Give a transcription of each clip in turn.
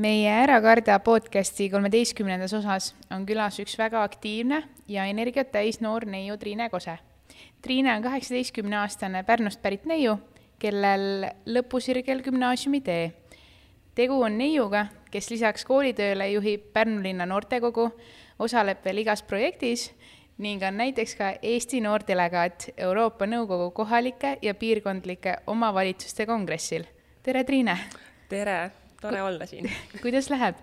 meie Ära karda podcasti kolmeteistkümnendas osas on külas üks väga aktiivne ja energiat täis noor neiu Triine Kose. Triine on kaheksateistkümneaastane Pärnust pärit neiu, kellel lõpusirgel gümnaasiumi tee. tegu on neiuga, kes lisaks koolitööle juhib Pärnu linna noortekogu, osaleb veel igas projektis ning on näiteks ka Eesti noordelegaat Euroopa Nõukogu kohalike ja piirkondlike omavalitsuste kongressil. tere, Triine! tere! Tore olla siin. kuidas läheb?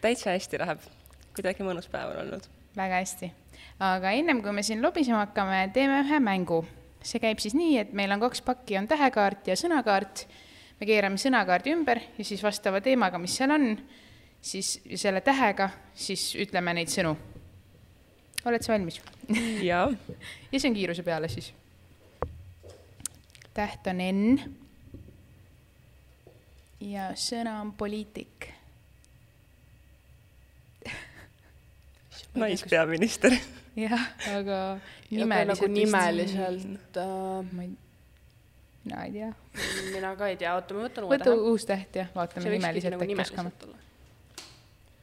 täitsa hästi läheb, kuidagi mõnus päev on olnud. väga hästi. aga ennem kui me siin lobisema hakkame, teeme ühe mängu. see käib siis nii, et meil on kaks pakki, on tähekaart ja sõnakaart. me keerame sõnakaardi ümber ja siis vastava teemaga, mis seal on, siis selle tähega, siis ütleme neid sõnu. oled sa valmis? jaa ja see on kiiruse peale siis. täht on N ja sõna on poliitik. naispeaminister. jah, aga nimeliselt nagu nimeliselt äh, ma ei, mina ei tea. mina ka ei tea, oota, ma võtan uue võta tähe. uus täht ja vaatame nimeliselt nagu äkki oskame. nimeliselt olla.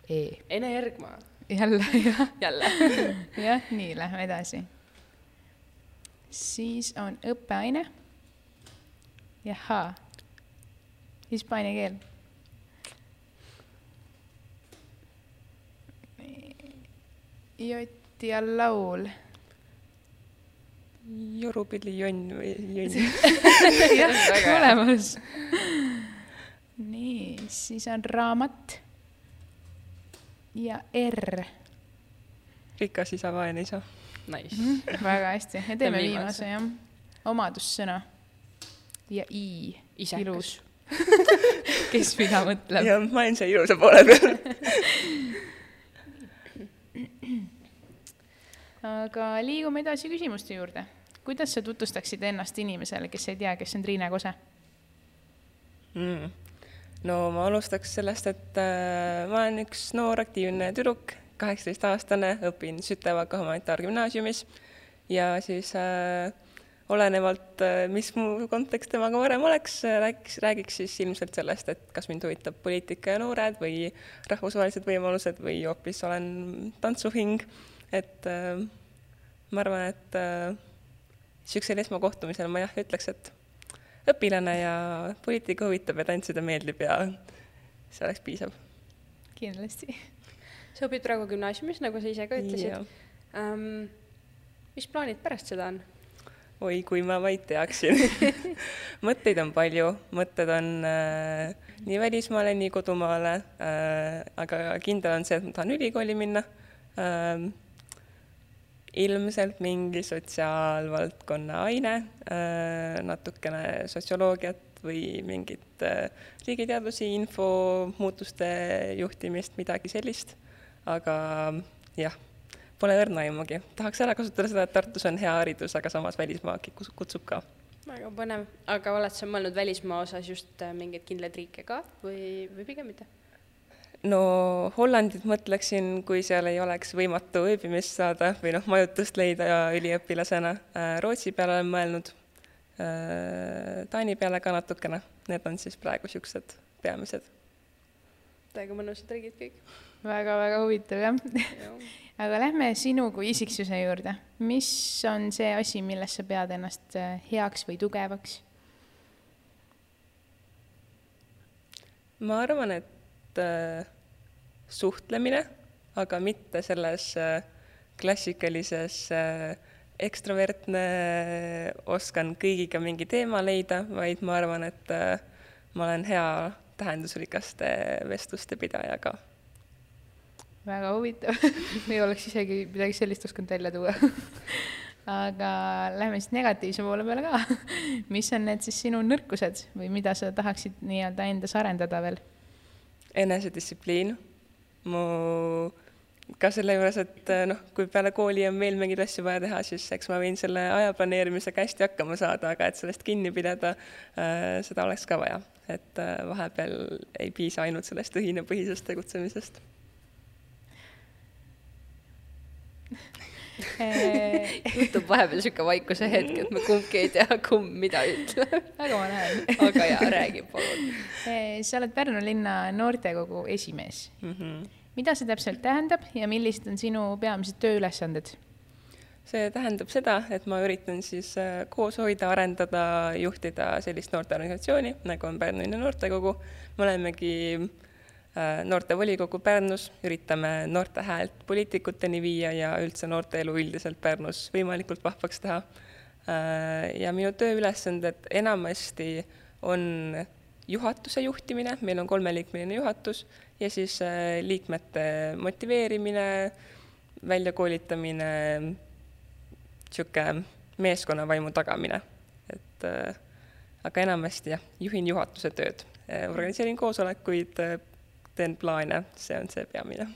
E. Ene Ergma. jälle, jah. jälle jah, nii, lähme edasi. siis on õppeaine. jahhaa, hispaania keel. jott ja laul. Jorupilli jonn või jonn. jah, olemas. nii, siis on raamat. ja R. rikas isa, vaene isa. Nice. väga hästi, ja teeme viimase jah. omadussõna. ja I. Ilus. kes mida mõtleb? ja ma olen see ilusa poole peal. aga liigume edasi küsimuste juurde. kuidas sa tutvustaksid ennast inimesele, kes ei tea, kes on Triine Kose? mm. no ma alustaks sellest, et äh, ma olen üks noor aktiivne tüdruk, kaheksateistaastane, õpin Sütevaka humanitaargümnaasiumis ja siis äh, olenevalt, mis mu kontekst temaga varem oleks, räägiks, räägiks siis ilmselt sellest, et kas mind huvitab poliitika ja noored või rahvusvahelised võimalused või hoopis olen tantsuhing, et äh, ma arvan, et niisugusel äh, esmakohtumisel ma jah, ütleks, et õpilane ja poliitika huvitab ja tantsida meeldib ja see oleks piisav. kindlasti. sa õpid praegu gümnaasiumis, nagu sa ise ka ütlesid um,. mis plaanid pärast seda on? Oi, kui ma vaid teaksin mõtteid on palju, mõtted on äh, nii välismaale, nii kodumaale äh,, aga kindel on see, et ma tahan ülikooli minna äh,. ilmselt mingi sotsiaalvaldkonna aine äh,, natukene sotsioloogiat või mingit äh, riigiteadusi, info, muutuste juhtimist, midagi sellist. aga jah Pole õrna aimugi, tahaks ära kasutada seda, et Tartus on hea haridus, aga samas välismaagi kutsub ka. väga põnev, aga oled sa mõelnud välismaa osas just äh, mingeid kindlaid riike ka või, või pigem mitte? no Hollandit mõtleksin, kui seal ei oleks võimatu ööbimist saada või noh, majutust leida üliõpilasena. Rootsi peale olen mõelnud, Taani peale ka natukene, need on siis praegu niisugused peamised. täiega mõnusad riigid kõik väga-väga huvitav jah ja. aga lähme sinu kui isiksuse juurde. mis on see asi, milles sa pead ennast äh, heaks või tugevaks? ma arvan, et äh, suhtlemine, aga mitte selles äh, klassikalises äh, ekstravertne, oskan kõigiga mingi teema leida, vaid ma arvan, et äh, ma olen hea tähendusrikaste vestluste pidaja ka väga huvitav. Ei oleks isegi midagi sellist osanud välja tuua. Aga lähme siis negatiivse poole peale ka. mis on need siis sinu nõrkused või mida sa tahaksid nii-öelda endas arendada veel? enesedistsipliin, mu ka selle juures, et noh, kui peale kooli on veel mingeid asju vaja teha, siis eks ma võin selle aja planeerimisega hästi hakkama saada, aga et sellest kinni pidada äh,, seda oleks ka vaja, et äh, vahepeal ei piisa ainult sellest õhinapõhisest tegutsemisest juhtub vahepeal sihuke vaikuse hetk, et me kumbki ei tea, kumb mida ütleb. väga ma näen. aga jaa, räägi palun. sa oled Pärnu linna noortekogu esimees mm. -hmm. mida see täpselt tähendab ja millised on sinu peamised tööülesanded? see tähendab seda, et ma üritan siis äh, koos hoida, arendada, juhtida sellist noorteorganisatsiooni, nagu on Pärnu linna noortekogu. me olemegi Äh, noortevolikogu Pärnus, üritame noorte häält poliitikuteni viia ja üldse noorteelu üldiselt Pärnus võimalikult vahvaks teha. Äh, ja minu tööülesanded enamasti on juhatuse juhtimine, meil on kolmeliikmeline juhatus ja siis äh, liikmete motiveerimine, väljakoolitamine, niisugune meeskonnavaimu tagamine, et aga enamasti jah, juhin juhatuse tööd, organiseerin koosolekuid, teen plaane, see on see peamine.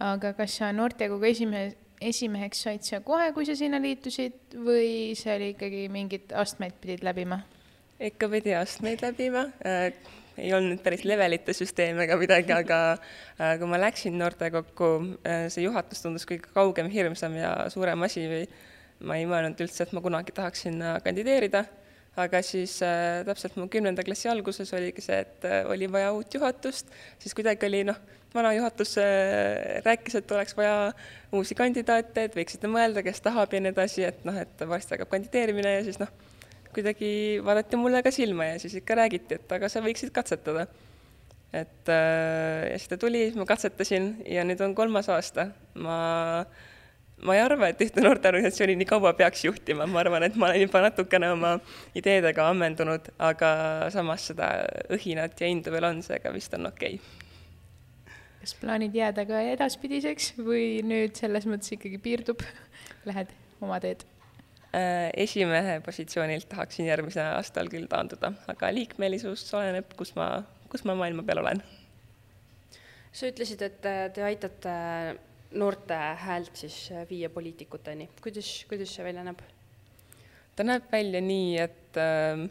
aga kas sa noortekogu esimehe, esimeheks said sa kohe, kui sa sinna liitusid või see oli ikkagi mingid astmeid pidid läbima? ikka pidi astmeid läbima äh,, ei olnud päris levelite süsteem ega midagi, aga äh, kui ma läksin noortekokku äh,, see juhatus tundus kõige kaugem, hirmsam ja suurem asi või ma ei mõelnud üldse, et ma kunagi tahaks sinna kandideerida aga siis äh, täpselt mu kümnenda klassi alguses oligi see, et äh, oli vaja uut juhatust, siis kuidagi oli noh, vana juhatus äh, rääkis, et oleks vaja uusi kandidaate, et võiksite mõelda, kes tahab ja nii edasi, et noh, et varsti hakkab kandideerimine ja siis noh, kuidagi vaadati mulle ka silma ja siis ikka räägiti, et aga sa võiksid katsetada. et äh, ja siis ta tuli, ma katsetasin ja nüüd on kolmas aasta, ma äh, ma ei arva, et ühte noorteorganisatsiooni nii kaua peaks juhtima, ma arvan, et ma olen juba natukene oma ideedega ammendunud, aga samas seda õhinat ja indu veel on, seega vist on okei okay. kas plaanid jääda ka edaspidiseks või nüüd selles mõttes ikkagi piirdub, lähed oma teed? Äh, esimehe positsioonilt tahaksin järgmisel aastal küll taanduda, aga liikmelisus oleneb, kus ma, kus ma maailma peal olen. sa ütlesid, et te aitate noorte häält siis äh, viia poliitikuteni, kuidas, kuidas see välja näeb? ta näeb välja nii, et äh,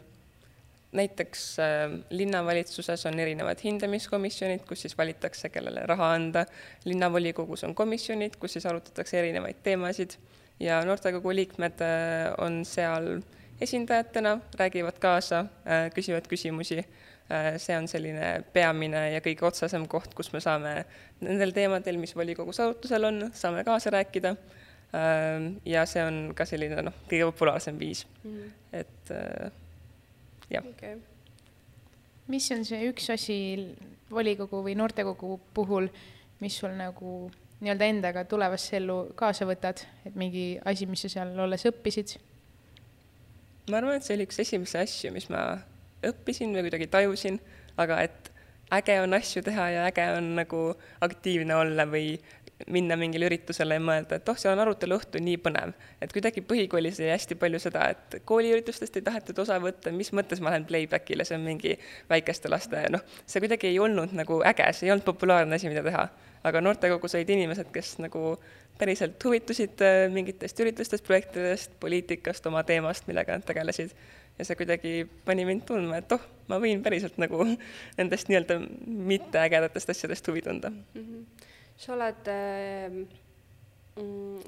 näiteks äh, linnavalitsuses on erinevad hindamiskomisjonid, kus siis valitakse, kellele raha anda, linnavolikogus on komisjonid, kus siis arutatakse erinevaid teemasid. Ja noortekogu liikmed äh, on seal esindajatena, räägivad kaasa äh,, küsivad küsimusi. Äh, see on selline peamine ja kõige otsesem koht, kus me saame nendel teemadel, mis volikogus arutusel on, saame kaasa rääkida. Ähm, ja see on ka selline noh, kõige populaarsem viis mm, -hmm. et äh, jah okay.. mis on see üks asi volikogu või noortekogu puhul, mis sul nagu nii-öelda endaga tulevasse ellu kaasa võtad, et mingi asi, mis sa seal olles õppisid? ma arvan, et see oli üks esimesi asju, mis ma õppisin või kuidagi tajusin, aga et äge on asju teha ja äge on nagu aktiivne olla või minna mingile üritusele ja mõelda, et oh, seal on arutelu õhtu nii põnev. et kuidagi põhikoolis oli hästi palju seda, et kooliüritustest ei tahetud osa võtta, mis mõttes ma lähen playback'ile, see on mingi väikeste laste, noh, see kuidagi ei olnud nagu äge, see ei olnud populaarne asi, mida teha. aga noortekogus olid inimesed, kes nagu päriselt huvitusid äh, mingitest üritustest, projektidest, poliitikast, oma teemast, millega nad tegelesid ja see kuidagi pani mind tundma, et oh, ma võin päriselt nagu nendest nii-öelda mitteägedatest asjadest huvi tunda mm. -hmm. sa oled äh,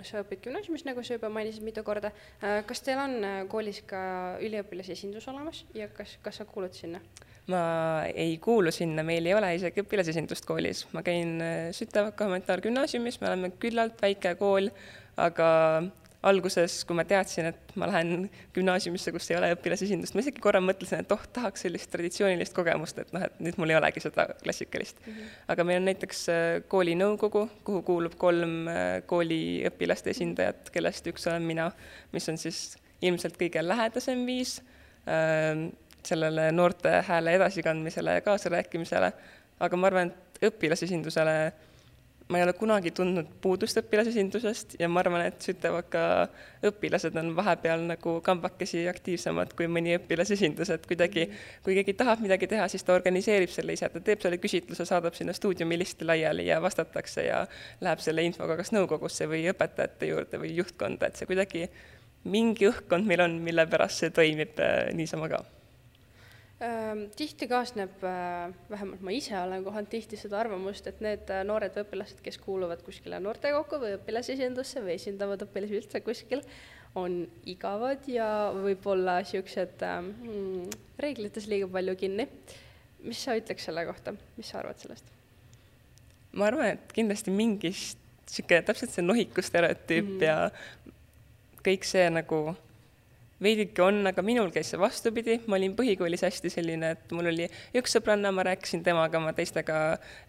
sa õpid gümnaasiumis, nagu sa juba mainisid mitu korda. Äh, kas teil on äh, koolis ka üliõpilasesindus olemas ja kas, kas sa kuulud sinna? ma ei kuulu sinna, meil ei ole isegi õpilasesindust koolis, ma käin äh, Sütevaka humanitaargümnaasiumis, me oleme küllalt väike kool, aga alguses, kui ma teadsin, et ma lähen gümnaasiumisse, kus ei ole õpilasesindust, ma isegi korra mõtlesin, et oh, tahaks sellist traditsioonilist kogemust, et noh, et nüüd mul ei olegi seda klassikalist mm. -hmm. aga meil on näiteks äh, kooli nõukogu, kuhu kuulub kolm äh, kooliõpilaste esindajat, kellest üks olen mina, mis on siis ilmselt kõige lähedasem viis äh, sellele noorte hääle edasikandmisele ja kaasarääkimisele, aga ma arvan, et õpilasesindusele ma ei ole kunagi tundnud puudust õpilasesindusest ja ma arvan, et Sütevaka õpilased on vahepeal nagu kambakesi aktiivsemad kui mõni õpilasesindus, et kuidagi, kui keegi tahab midagi teha, siis ta organiseerib selle ise, ta teeb selle küsitluse, saadab sinna stuudiumi listi laiali ja vastatakse ja läheb selle infoga kas nõukogusse või õpetajate juurde või juhtkonda, et see kuidagi mingi õhkkond meil on, mille pärast see toimib äh, niisama ka tihti kaasneb, äh, vähemalt ma ise olen kohanud tihti seda arvamust, et need äh, noored õpilased, kes kuuluvad kuskile noortekokku või õpilasesindusse või esindavad õpilasi üldse kuskil, on igavad ja võib-olla niisugused ähm, reeglites liiga palju kinni. mis sa ütleks selle kohta, mis sa arvad sellest? ma arvan, et kindlasti mingist niisugune täpselt see nohiku stereotüüp mm ja kõik see nagu veidike on, aga minul käis see vastupidi, ma olin põhikoolis hästi selline, et mul oli üks sõbranna, ma rääkisin temaga, ma teistega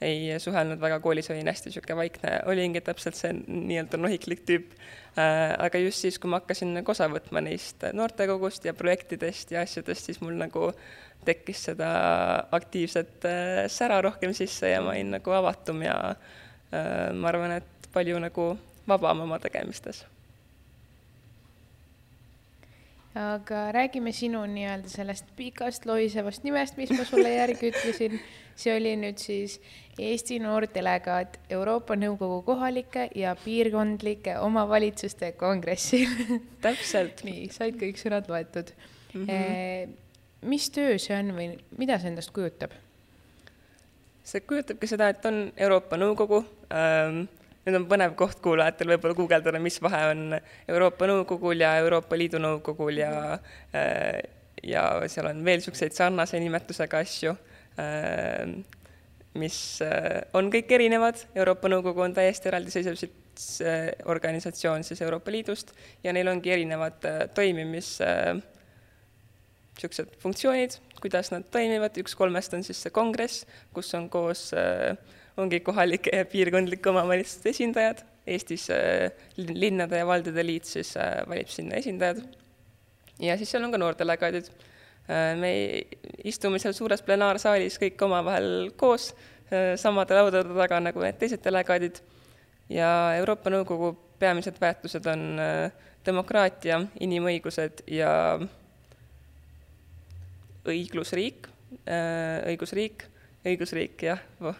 ei suhelnud väga, koolis olin hästi niisugune vaikne, olingi täpselt see nii-öelda nohiklik tüüp äh,. aga just siis, kui ma hakkasin nagu osa võtma neist noortekogust ja projektidest ja asjadest, siis mul nagu tekkis seda aktiivset äh, sära rohkem sisse ja ma olin nagu avatum ja äh, ma arvan, et palju nagu vabam oma tegemistes aga räägime sinu nii-öelda sellest pikast lohisevast nimest, mis ma sulle järgi ütlesin. see oli nüüd siis Eesti noordelegaat Euroopa Nõukogu kohalike ja piirkondlike omavalitsuste kongressil täpselt nii, said kõik sõnad loetud mm. -hmm. mis töö see on või mida see endast kujutab? see kujutabki seda, et on Euroopa Nõukogu ähm, nüüd on põnev koht kuulajatel võib-olla guugeldada, mis vahe on Euroopa Nõukogul ja Euroopa Liidu Nõukogul ja äh, ja seal on veel niisuguseid sarnase nimetusega asju, äh, mis äh, on kõik erinevad, Euroopa Nõukogu on täiesti eraldiseisev organisatsioon siis Euroopa Liidust ja neil ongi erinevad toimimis niisugused funktsioonid, kuidas nad toimivad, üks kolmest on siis see kongress, kus on koos äh, ongi kohalike ja piirkondlike omavalitsuste esindajad, Eestis äh, linnade ja valdade liit siis äh, valib sinna esindajad. ja siis seal on ka noortelegaadid. Äh, me istume seal suures plenaarsaalis kõik omavahel koos, samade laudade taga nagu need teised delegaadid ja Euroopa Nõukogu peamised väärtused on demokraatia, inimõigused ja õiglusriik, õigusriik õigusriik, jah oh..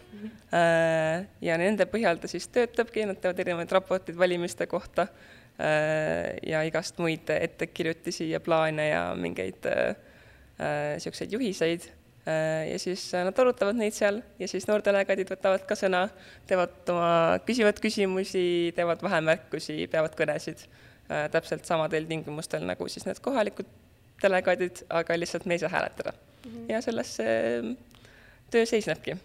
ja nende põhjal ta siis töötabki, nad teevad erinevaid raporteid valimiste kohta äh, ja igast muid ettekirjutisi ja plaane ja mingeid niisuguseid äh, juhiseid ja siis nad arutavad neid seal ja siis noordelegaadid võtavad ka sõna, teevad oma, küsivad küsimusi, teevad vahemärkusi, peavad kõnesid täpselt samadel tingimustel nagu siis need kohalikud delegaadid, aga lihtsalt me ei saa hääletada mm. -hmm. ja selles see töö seisnebki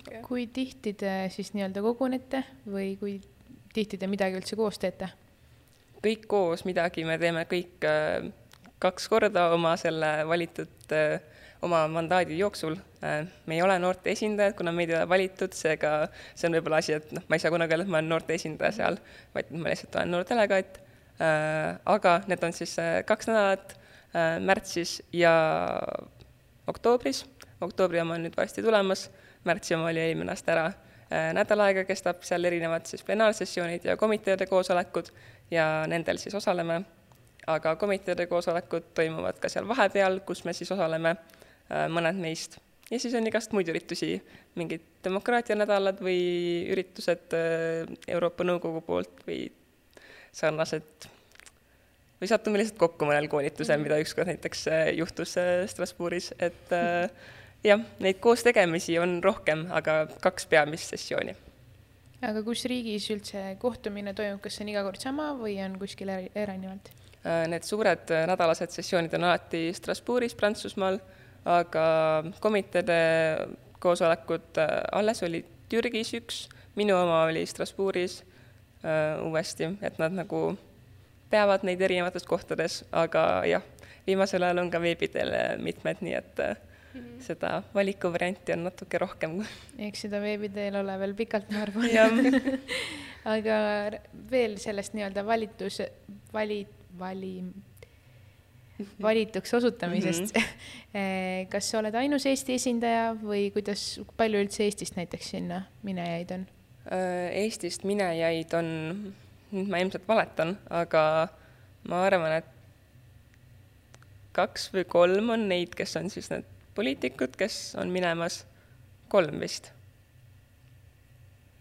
okay.. kui tihti te siis nii-öelda kogunete või kui tihti te midagi üldse koos teete? kõik koos midagi me teeme kõik äh, kaks korda oma selle valitud äh, oma mandaadi jooksul. Äh, me ei ole noorte esindajad, kuna meid ei ole valitud, seega see on võib-olla asi, et noh, ma ei saa kunagi öelda, et ma olen noorte esindaja seal, vaid ma lihtsalt olen noor delegaat. aga need on siis kaks nädalat märtsis ja oktoobris oktoobri oma on nüüd varsti tulemas, märtsi oma oli eelmine aasta ära. Äh, nädal aega kestab seal erinevad siis plenaarsessioonid ja komiteede koosolekud ja nendel siis osaleme. aga komiteede koosolekud toimuvad ka seal vahepeal, kus me siis osaleme, äh, mõned meist. ja siis on igast muid üritusi, mingid demokraatianädalad või üritused äh, Euroopa Nõukogu poolt või sarnased või sattume lihtsalt kokku mõnel koolitusel, mida ükskord näiteks juhtus Strasbourgis, et jah, neid koos tegemisi on rohkem, aga kaks peamist sessiooni. aga kus riigis üldse kohtumine toimub, kas see on iga kord sama või on kuskil erinevalt? Äh, need suured äh, nädalased sessioonid on alati Strasbourgis, Prantsusmaal, aga komiteede koosolekud äh, alles olid Türgis üks, minu oma oli Strasbourgis uh, uuesti, et nad nagu peavad neid erinevates kohtades, aga jah, viimasel ajal on ka veebi teel mitmed, nii et -hmm. Seda valikuvarianti on natuke rohkem. eks seda veebi teel ole veel pikalt, ma arvan aga veel sellest nii-öelda valitus, vali, vali, valituks osutamisest mm. -hmm. kas sa oled ainus Eesti esindaja või kuidas, palju üldse Eestist näiteks sinna minejaid on? Äh, Eestist minejaid on, nüüd ma ilmselt valetan, aga ma arvan, et kaks või kolm on neid, kes on siis need poliitikud, kes on minemas, kolm vist.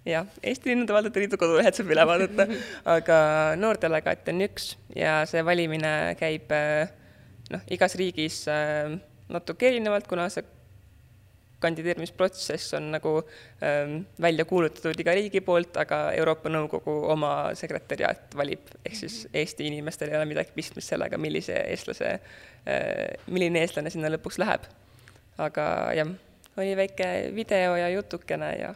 jah, Eesti Linnade Valdade Liidu kodulehelt saab üle vaadata, aga noortelegaate on üks ja see valimine käib noh, igas riigis natuke erinevalt, kuna see kandideerimisprotsess on nagu ähm, välja kuulutatud iga riigi poolt, aga Euroopa Nõukogu oma sekretäriaat valib, ehk siis Eesti inimestel ei ole midagi pistmist sellega, millise eestlase äh,, milline eestlane sinna lõpuks läheb. Aga jah, oli väike video ja jutukene ja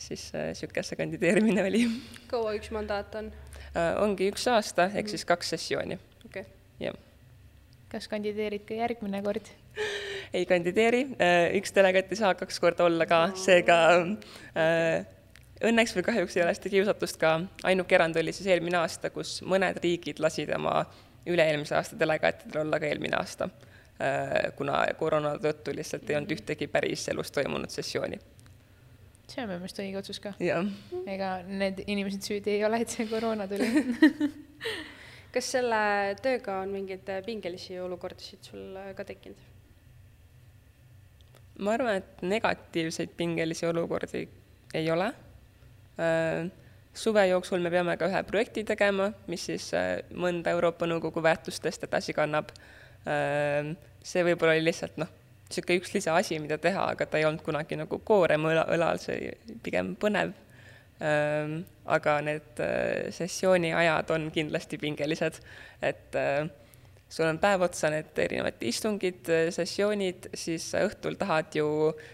siis niisugune äh, see kandideerimine oli. kaua üks mandaat on äh,? ongi üks aasta, ehk siis kaks sessiooni. okei okay.. jah. kas kandideerid ka järgmine kord? ei kandideeri, äh, üks delegaat ei saa kaks korda olla ka, seega äh, õnneks või kahjuks ei ole seda kiusatust ka, ainuke erand oli siis eelmine aasta, kus mõned riigid lasid oma üle-eelmise aasta delegaatidel olla ka eelmine aasta, kuna koroona tõttu lihtsalt ei olnud ühtegi päris elus toimunud sessiooni. see on minu meelest õige otsus ka. ega need inimesed süüdi ei ole, et see koroona tuli kas selle tööga on mingeid pingelisi olukordasid sul ka tekkinud? ma arvan, et negatiivseid pingelisi olukordi ei ole. Äh, suve jooksul me peame ka ühe projekti tegema, mis siis äh, mõnda Euroopa Nõukogu väärtustest edasi kannab. Äh, see võib-olla oli lihtsalt noh, niisugune üks lisaasi, mida teha, aga ta ei olnud kunagi nagu koorem õla, õlal, see pigem põnev. aga need sessiooni ajad on kindlasti pingelised, et äh, sul on päev otsa need erinevad istungid, sessioonid, siis õhtul tahad ju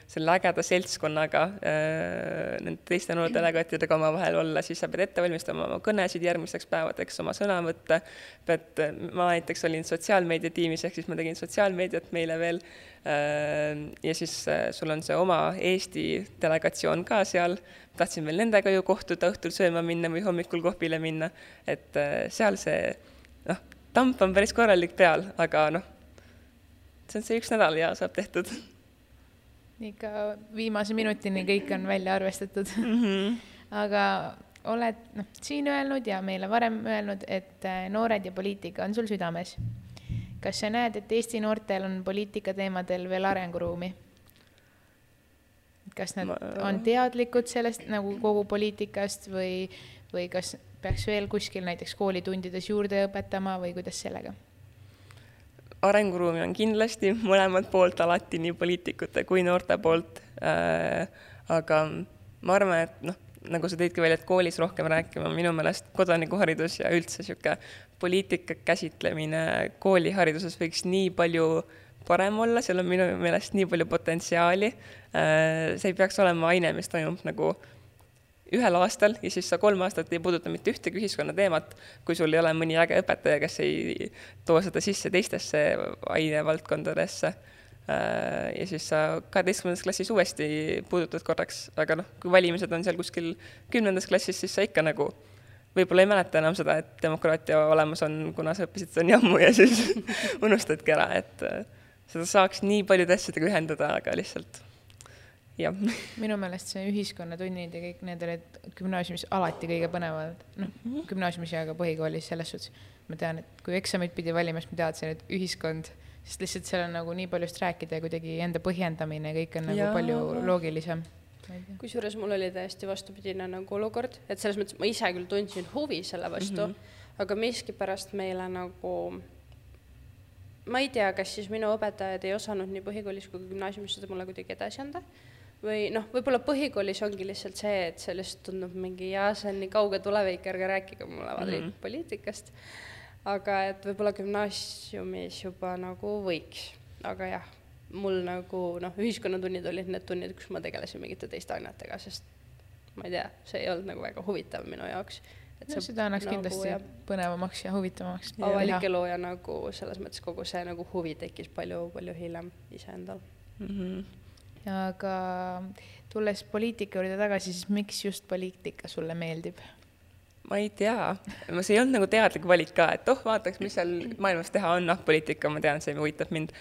selle ägeda seltskonnaga äh,, nende teiste noortedelegaatidega omavahel olla, siis sa pead ette valmistama oma kõnesid järgmisteks päevadeks, oma sõnavõtte, pead, ma näiteks olin sotsiaalmeedia tiimis, ehk siis ma tegin sotsiaalmeediat meile veel äh,, ja siis äh, sul on see oma Eesti delegatsioon ka seal, tahtsin veel nendega ju kohtuda, õhtul sööma minna või hommikul kohvile minna, et seal see tamp on päris korralik peal, aga noh, see on see üks nädal ja saab tehtud. ikka viimase minutini kõik on välja arvestatud mm. -hmm. aga oled noh, siin öelnud ja meile varem öelnud, et äh, noored ja poliitika on sul südames. kas sa näed, et Eesti noortel on poliitika teemadel veel arenguruumi? kas nad Ma... on teadlikud sellest nagu kogu poliitikast või, või kas peaks veel kuskil näiteks koolitundides juurde õpetama või kuidas sellega? arenguruumi on kindlasti mõlemalt poolt alati, nii poliitikute kui noorte poolt äh,. aga ma arvan, et noh, nagu sa tõidki välja, et koolis rohkem rääkima, minu meelest kodanikuharidus ja üldse niisugune poliitika käsitlemine koolihariduses võiks nii palju parem olla, seal on minu meelest nii palju potentsiaali äh,. see ei peaks olema aine, mis toimub nagu ühel aastal ja siis sa kolm aastat ei puuduta mitte ühtegi ühiskonnateemat, kui sul ei ole mõni äge õpetaja, kes ei too seda sisse teistesse ainevaldkondadesse. Äh, ja siis sa kaheteistkümnendas klassis uuesti puudutad korraks, aga noh, kui valimised on seal kuskil kümnendas klassis, siis sa ikka nagu võib-olla ei mäleta enam seda, et demokraatia olemas on, kuna sa õppisid seda nii ammu ja siis unustadki ära, et äh, seda saaks nii paljude asjadega ühendada, aga lihtsalt jah. minu meelest see ühiskonnatunnid ja kõik need olid gümnaasiumis alati kõige põnevamad, noh, mhm. gümnaasiumis ja ka põhikoolis selles suhtes. ma tean, et kui eksamit pidi valima, siis ma teadsin, et ühiskond, sest lihtsalt seal on nagu nii paljust rääkida ja kuidagi enda põhjendamine ja kõik on nagu ja. palju loogilisem kusjuures mul oli täiesti vastupidine nagu olukord, et selles mõttes ma ise küll tundsin huvi selle vastu mm, -hmm. aga miskipärast meile nagu ma ei tea, kas siis minu õpetajad ei osanud nii põhikoolis kui gümnaasiumis seda mulle kuidagi edasi anda või noh, võib-olla põhikoolis ongi lihtsalt see, et see lihtsalt tundub mingi jaa, see on nii kauge tulevik, ärge rääkige mulle mm -hmm. poliitikast. aga et võib-olla gümnaasiumis juba nagu võiks, aga jah, mul nagu noh, ühiskonnatunnid olid need tunnid, kus ma tegelesin mingite teiste ainetega, sest ma ei tea, see ei olnud nagu väga huvitav minu jaoks. no, seda annaks nagu, kindlasti ja, põnevamaks ja huvitavamaks. avalik elu ja nagu selles mõttes kogu see nagu huvi tekkis palju, palju hiljem iseendal mm. -hmm aga tulles poliitika juurde tagasi, siis miks just poliitika sulle meeldib? ma ei tea, see ei olnud nagu teadlik valik ka, et oh, vaataks, mis seal maailmas teha on, ah, poliitika, ma tean, see huvitab mind.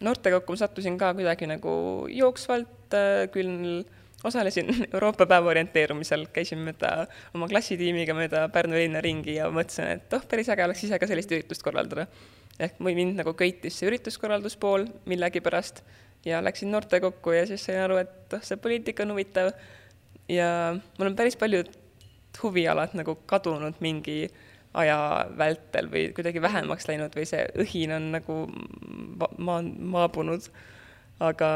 noortekokku ma sattusin ka kuidagi nagu jooksvalt äh,, küll osalesin Euroopa päeva orienteerumisel, käisin mööda oma klassitiimiga mööda Pärnu linna ringi ja mõtlesin, et oh, päris äge oleks ise ka sellist üritust korraldada. ehk mind nagu köitis see ürituskorralduspool millegipärast ja läksin noortekokku ja siis sain aru, et oh, see poliitika on huvitav ja mul on päris paljud huvialad nagu kadunud mingi aja vältel või kuidagi vähemaks läinud või see õhin on nagu ma-, maabunud. aga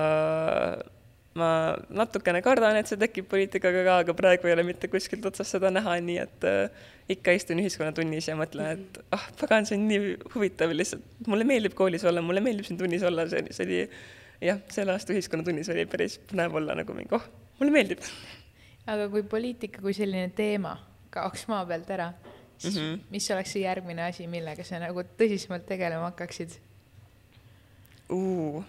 ma natukene kardan, et see tekib poliitikaga ka, aga praegu ei ole mitte kuskilt otsast seda näha, nii et äh, ikka istun ühiskonnatunnis ja mõtlen, et ah, pagan, see on nii huvitav lihtsalt, mulle meeldib koolis olla, mulle meeldib siin tunnis olla, see, see oli jah, selle aasta ühiskonnatunnis oli päris põnev olla nagu mingi, oh, mulle meeldib. aga kui poliitika kui selline teema kaoks maa pealt ära, siis mm -hmm. mis oleks see järgmine asi, millega sa nagu tõsisemalt tegelema hakkaksid uh.?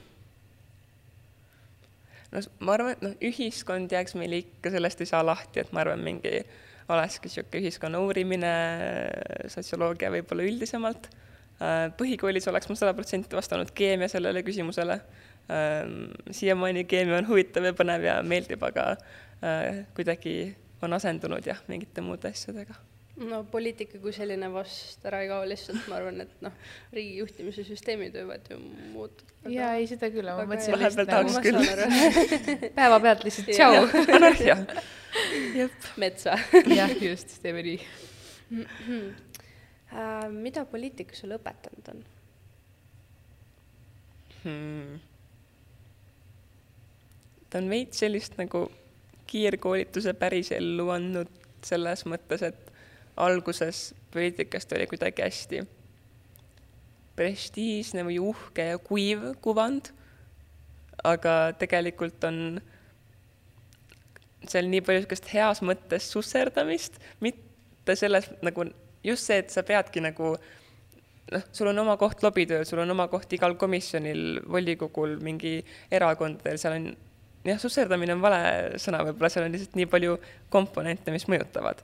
no ma arvan, et noh, ühiskond jääks meil ikka, sellest ei saa lahti, et ma arvan, mingi olekski niisugune ühiskonna uurimine, sotsioloogia võib-olla üldisemalt. Äh, põhikoolis oleks ma sada protsenti vastanud keemia sellele küsimusele. Ähm, siiamaani keemia on huvitav ja põnev ja meeldib, aga äh, kuidagi on asendunud jah, mingite muude asjadega no poliitika kui selline vast ära ei kao lihtsalt, ma arvan, et noh, riigi juhtimise süsteemid võivad ju muutuda. jaa, ei seda küll, ma mõtlesin vahepeal tahaks küll. päevapealt lihtsalt tšau. anarhia. metsa. jah, just, teeme nii uh,. mida poliitika sulle õpetanud on hmm.? Ta on veits sellist nagu kiirkoolituse päris ellu andnud selles mõttes, et alguses poliitikast oli kuidagi hästi prestiižne või uhke ja kuiv kuvand, aga tegelikult on seal nii palju niisugust heas mõttes susserdamist, mitte selles nagu just see, et sa peadki nagu noh, sul on oma koht lobitööl, sul on oma koht igal komisjonil, volikogul, mingi erakondadel, seal on jah, susserdamine on vale sõna, võib-olla seal on lihtsalt nii palju komponente, mis mõjutavad.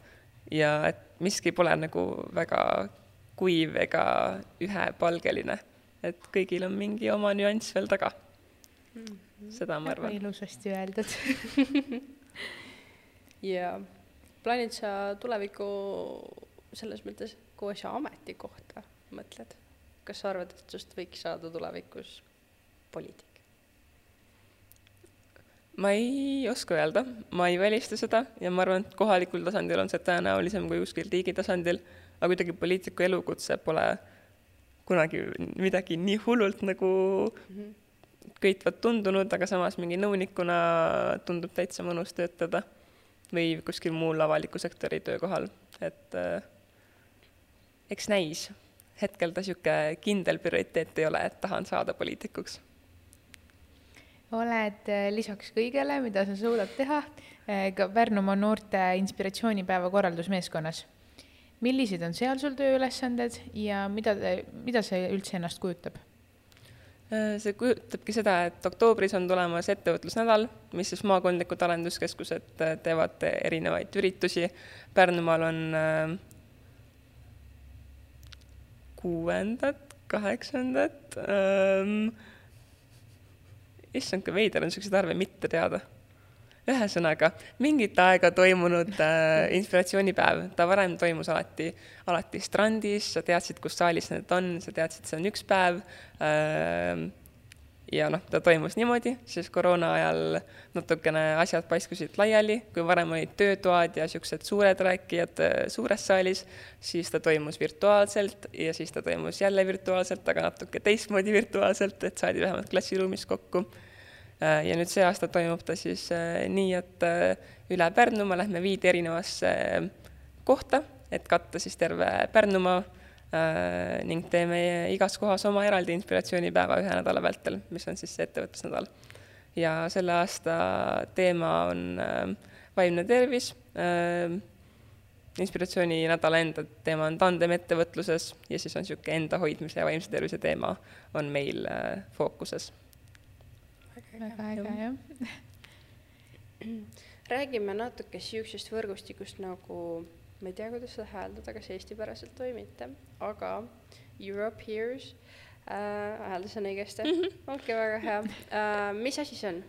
ja et miski pole nagu väga kuiv ega ühepalgeline, et kõigil on mingi oma nüanss veel taga. Mhm. seda ma arvan. ilusasti öeldud ja plaanid sa tuleviku selles mõttes, kuhu sa ametikohta mõtled? kas sa arvad, et sinust võiks saada tulevikus poliitik? Ma ei oska öelda, ma ei välista seda ja ma arvan, et kohalikul tasandil on see tõenäolisem kui kuskil riigi tasandil, aga kuidagi poliitiku elukutse pole kunagi midagi nii hullult nagu mm -hmm. köitvat tundunud, aga samas mingi nõunikuna tundub täitsa mõnus töötada või kuskil muul avaliku sektori töökohal, et äh, eks näis. hetkel ta niisugune kindel prioriteet ei ole, et tahan saada poliitikuks oled äh, lisaks kõigele, mida sa suudad teha, äh, ka Pärnumaa noorte inspiratsioonipäeva korraldusmeeskonnas. millised on seal sul tööülesanded ja mida, mida see üldse ennast kujutab? Äh, see kujutabki seda, et oktoobris on tulemas ettevõtlusnädal, mis siis maakondlikud arenduskeskused teevad erinevaid üritusi. Pärnumaal on kuuendat, kaheksandat ähm, issand, kui veider on niisuguseid arve mitte teada. ühesõnaga, mingit aega toimunud äh, inspiratsioonipäev, ta varem toimus alati, alati strandis, sa teadsid, kus saalis need on, sa teadsid, see on üks päev äh,, ja noh, ta toimus niimoodi, siis koroona ajal natukene asjad paiskusid laiali, kui varem olid töötoad ja niisugused suured rääkijad äh, suures saalis, siis ta toimus virtuaalselt ja siis ta toimus jälle virtuaalselt, aga natuke teistmoodi virtuaalselt, et saadi vähemalt klassiruumis kokku. Äh, ja nüüd see aasta toimub ta siis äh, nii, et üle Pärnumaa lähme viide erinevasse kohta, et katta siis terve Pärnumaa Äh, ning teeme igas kohas oma eraldi inspiratsioonipäeva ühe nädala vältel, mis on siis see ettevõtlusnädal. ja selle aasta teema on äh, vaimne tervis, äh, inspiratsiooni nädala enda teema on tandemettevõtluses ja siis on niisugune enda hoidmise ja vaimse tervise teema on meil fookuses. Väga äge, jah. räägime natuke niisugusest võrgustikust nagu ma ei tea, kuidas seda hääldada, kas eestipäraselt või mitte, aga Europe Hears äh,, hääldasin õigesti mm -hmm., okei okay,, väga hea äh,. mis asi see on?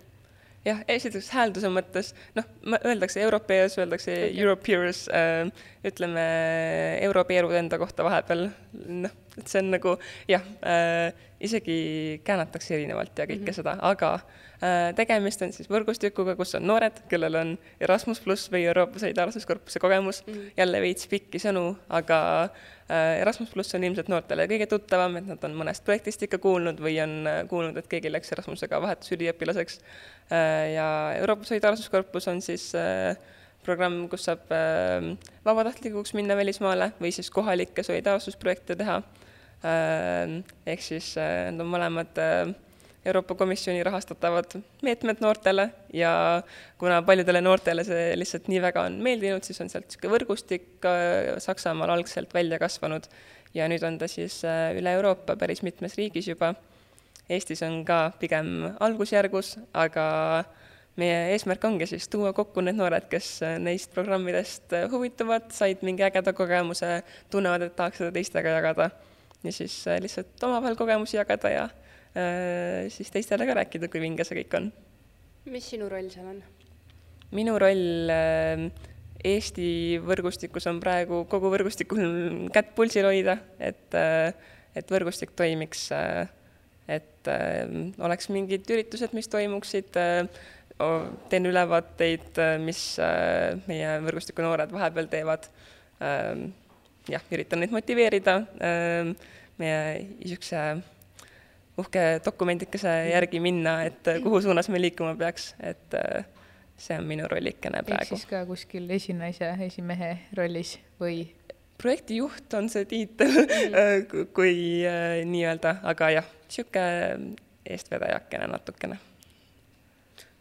jah, esiteks häälduse mõttes, noh, öeldakse Europeas, öeldakse okay. Europeers äh,, ütleme europeerud enda kohta vahepeal, noh, et see on nagu jah äh,, isegi käänatakse erinevalt ja kõike mm -hmm. seda, aga äh, tegemist on siis võrgustikuga, kus on noored, kellel on Erasmus pluss või Euroopa Solidaarsuskorpuse kogemus mm, -hmm. jälle veits pikki sõnu, aga äh, Erasmus pluss on ilmselt noortele kõige tuttavam, et nad on mõnest projektist ikka kuulnud või on äh, kuulnud, et keegi läks Erasmusega vahetusüliõpilaseks ja Euroopa Solidaarsuskorpus on siis programm, kus saab vabatahtlikuks minna välismaale või siis kohalikke solidaarsusprojekte teha ehk siis äh, need on mõlemad äh, Euroopa Komisjoni rahastatavad meetmed noortele ja kuna paljudele noortele see lihtsalt nii väga on meeldinud, siis on sealt niisugune võrgustik Saksamaal algselt välja kasvanud ja nüüd on ta siis üle Euroopa päris mitmes riigis juba. Eestis on ka pigem algusjärgus, aga meie eesmärk ongi siis tuua kokku need noored, kes neist programmidest huvituvad, said mingi ägeda kogemuse, tunnevad, et tahaks seda teistega jagada ja siis äh, lihtsalt omavahel kogemusi jagada ja äh, siis teistele ka rääkida, kui vinge see kõik on. mis sinu roll seal on? minu roll äh, Eesti võrgustikus on praegu kogu võrgustikul kätt pulsil hoida, et, et võrgustik toimiks, et oleks mingid üritused, mis toimuksid, teen ülevaateid, mis meie võrgustiku noored vahepeal teevad jah, üritan neid motiveerida ähm, meie niisuguse uhke dokumendikese järgi minna, et äh, kuhu suunas me liikuma peaks, et äh, see on minu rollikene praegu. ehk siis ka kuskil esinaise, esimehe rollis või? projektijuht on see tiitel mm. kui äh, nii-öelda, aga jah, niisugune eestvedajakene natukene.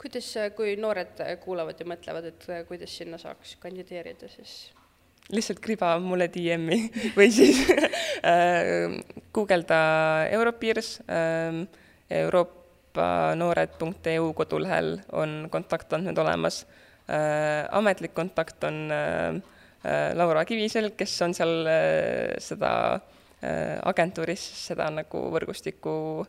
kuidas, kui noored kuulavad ja mõtlevad, et kuidas sinna saaks kandideerida, siis lihtsalt kriba mulle DM-i või siis äh, guugelda Europeers äh,, euroopanoored.eu kodulehel on kontaktandmed olemas äh,. ametlik kontakt on Laura Kivisel, kes on seal seda agentuuris seda nagu võrgustikku